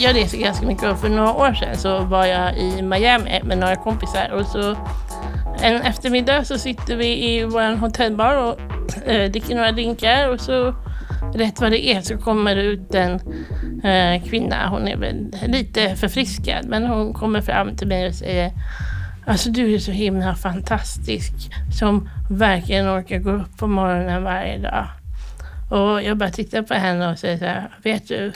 jag reser ganska mycket och för några år sedan så var jag i Miami med några kompisar och så en eftermiddag så sitter vi i vår hotellbar och äh, dricker några drinkar och så rätt vad det är så kommer det ut en äh, kvinna. Hon är väl lite förfriskad men hon kommer fram till mig och säger Alltså du är så himla fantastisk som verkligen orkar gå upp på morgonen varje dag. Och jag bara tittar på henne och säger så här, vet du,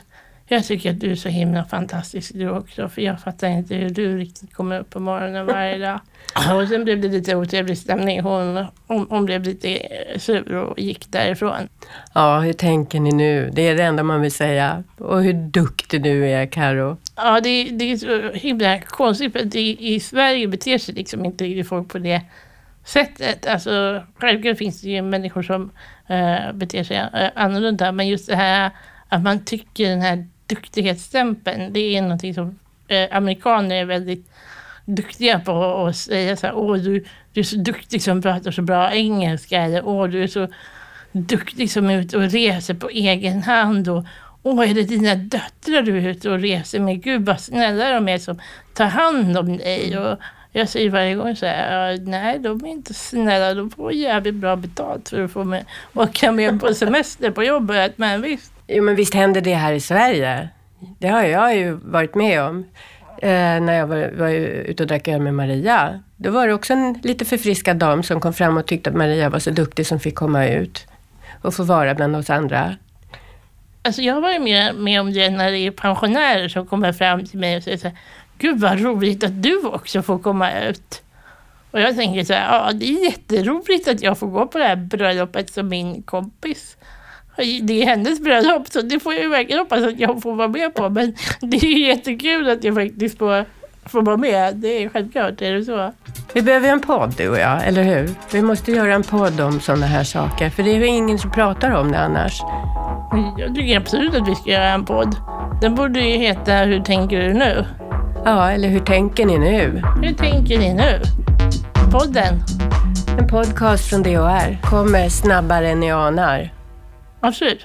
jag tycker att du är så himla fantastisk du också, för jag fattar inte hur du riktigt kommer upp på morgonen varje dag. Och sen blev det lite otrevlig stämning. Hon, hon, hon blev lite sur och gick därifrån. Ja, hur tänker ni nu? Det är det enda man vill säga. Och hur duktig du är, Karo. Ja, det, det är så himla konstigt, för i, i Sverige beter sig liksom inte folk på det sättet. Alltså, självklart finns det ju människor som uh, beter sig uh, annorlunda, men just det här att man tycker den här duktighetsstämpeln, det är någonting som uh, amerikaner är väldigt duktiga på att säga så här, åh du, du är så duktig som pratar så bra engelska, eller åh du är så duktig som är ute och reser på egen hand och åh är det dina döttrar du är ute och reser med? Gud vad snälla de är som tar hand om dig. Och jag säger varje gång så här, nej de är inte snälla, de får jävligt bra betalt för att få med, åka med på semester på jobbet, men visst. Jo men visst händer det här i Sverige. Det har jag ju varit med om. Eh, när jag var, var ute och drack öl med Maria. Då var det också en lite förfriskad dam som kom fram och tyckte att Maria var så duktig som fick komma ut och få vara bland oss andra. Alltså jag har varit med, med om det när det är pensionärer som kommer fram till mig och säger så här, Gud vad roligt att du också får komma ut. Och jag tänker så här, ja det är jätteroligt att jag får gå på det här bröllopet som min kompis. Det är hennes bröllop så det får jag verkligen hoppas att jag får vara med på. Men det är jättekul att jag faktiskt får, får vara med. Det är självklart, är det så. Vi behöver en podd du och jag, eller hur? Vi måste göra en podd om sådana här saker. För det är ju ingen som pratar om det annars. Jag tycker absolut att vi ska göra en podd. Den borde ju heta Hur tänker du nu? Ja, eller hur tänker ni nu? Hur tänker ni nu? Podden. En podcast från DHR kommer snabbare än ni anar. Absolut.